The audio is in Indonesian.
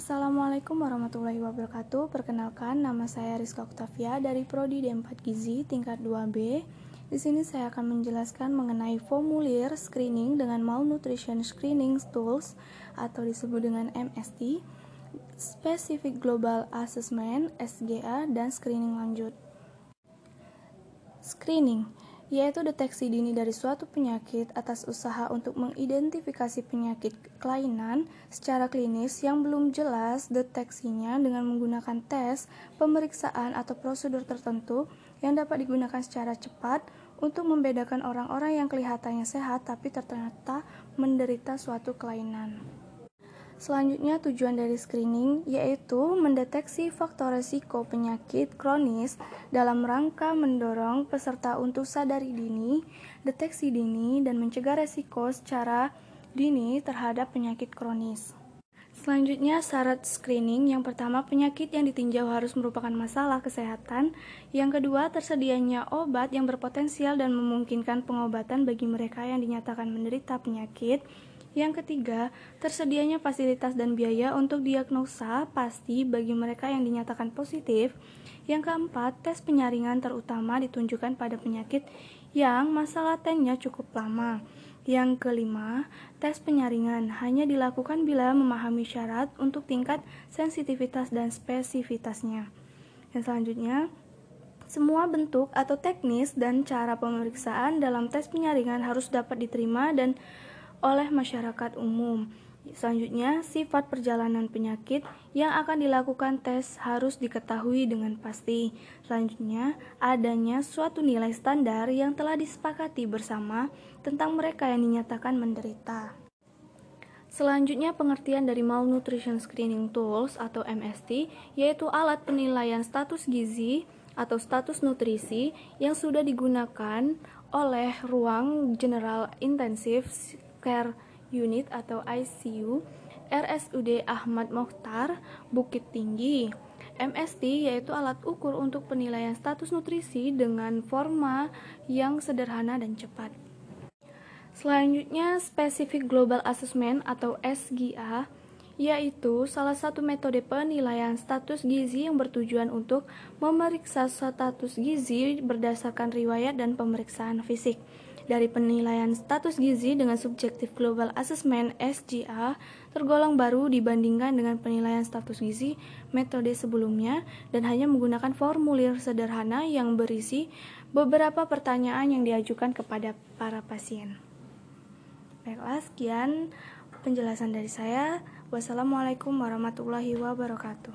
Assalamualaikum warahmatullahi wabarakatuh. Perkenalkan, nama saya Rizka Oktavia dari Prodi D4 Gizi tingkat 2B. Di sini saya akan menjelaskan mengenai formulir screening dengan malnutrition screening tools atau disebut dengan MST, Specific Global Assessment SGA dan screening lanjut. Screening yaitu deteksi dini dari suatu penyakit atas usaha untuk mengidentifikasi penyakit kelainan secara klinis yang belum jelas deteksinya dengan menggunakan tes, pemeriksaan, atau prosedur tertentu yang dapat digunakan secara cepat untuk membedakan orang-orang yang kelihatannya sehat tapi ternyata menderita suatu kelainan. Selanjutnya, tujuan dari screening yaitu mendeteksi faktor risiko penyakit kronis dalam rangka mendorong peserta untuk sadari dini, deteksi dini, dan mencegah risiko secara dini terhadap penyakit kronis. Selanjutnya, syarat screening yang pertama, penyakit yang ditinjau harus merupakan masalah kesehatan. Yang kedua, tersedianya obat yang berpotensial dan memungkinkan pengobatan bagi mereka yang dinyatakan menderita penyakit. Yang ketiga, tersedianya fasilitas dan biaya untuk diagnosa pasti bagi mereka yang dinyatakan positif. Yang keempat, tes penyaringan terutama ditunjukkan pada penyakit yang masa latennya cukup lama. Yang kelima, tes penyaringan hanya dilakukan bila memahami syarat untuk tingkat sensitivitas dan spesifitasnya. Yang selanjutnya, semua bentuk atau teknis dan cara pemeriksaan dalam tes penyaringan harus dapat diterima dan oleh masyarakat umum. Selanjutnya, sifat perjalanan penyakit yang akan dilakukan tes harus diketahui dengan pasti. Selanjutnya, adanya suatu nilai standar yang telah disepakati bersama tentang mereka yang dinyatakan menderita. Selanjutnya, pengertian dari Malnutrition Screening Tools atau MST, yaitu alat penilaian status gizi atau status nutrisi yang sudah digunakan oleh ruang general intensif Care Unit atau ICU RSUD Ahmad Mokhtar Bukit Tinggi. MST yaitu alat ukur untuk penilaian status nutrisi dengan forma yang sederhana dan cepat. Selanjutnya, Specific Global Assessment atau SGA yaitu salah satu metode penilaian status gizi yang bertujuan untuk memeriksa status gizi berdasarkan riwayat dan pemeriksaan fisik dari penilaian status gizi dengan subjektif global assessment SGA tergolong baru dibandingkan dengan penilaian status gizi metode sebelumnya dan hanya menggunakan formulir sederhana yang berisi beberapa pertanyaan yang diajukan kepada para pasien. Baiklah, sekian penjelasan dari saya. Wassalamualaikum warahmatullahi wabarakatuh.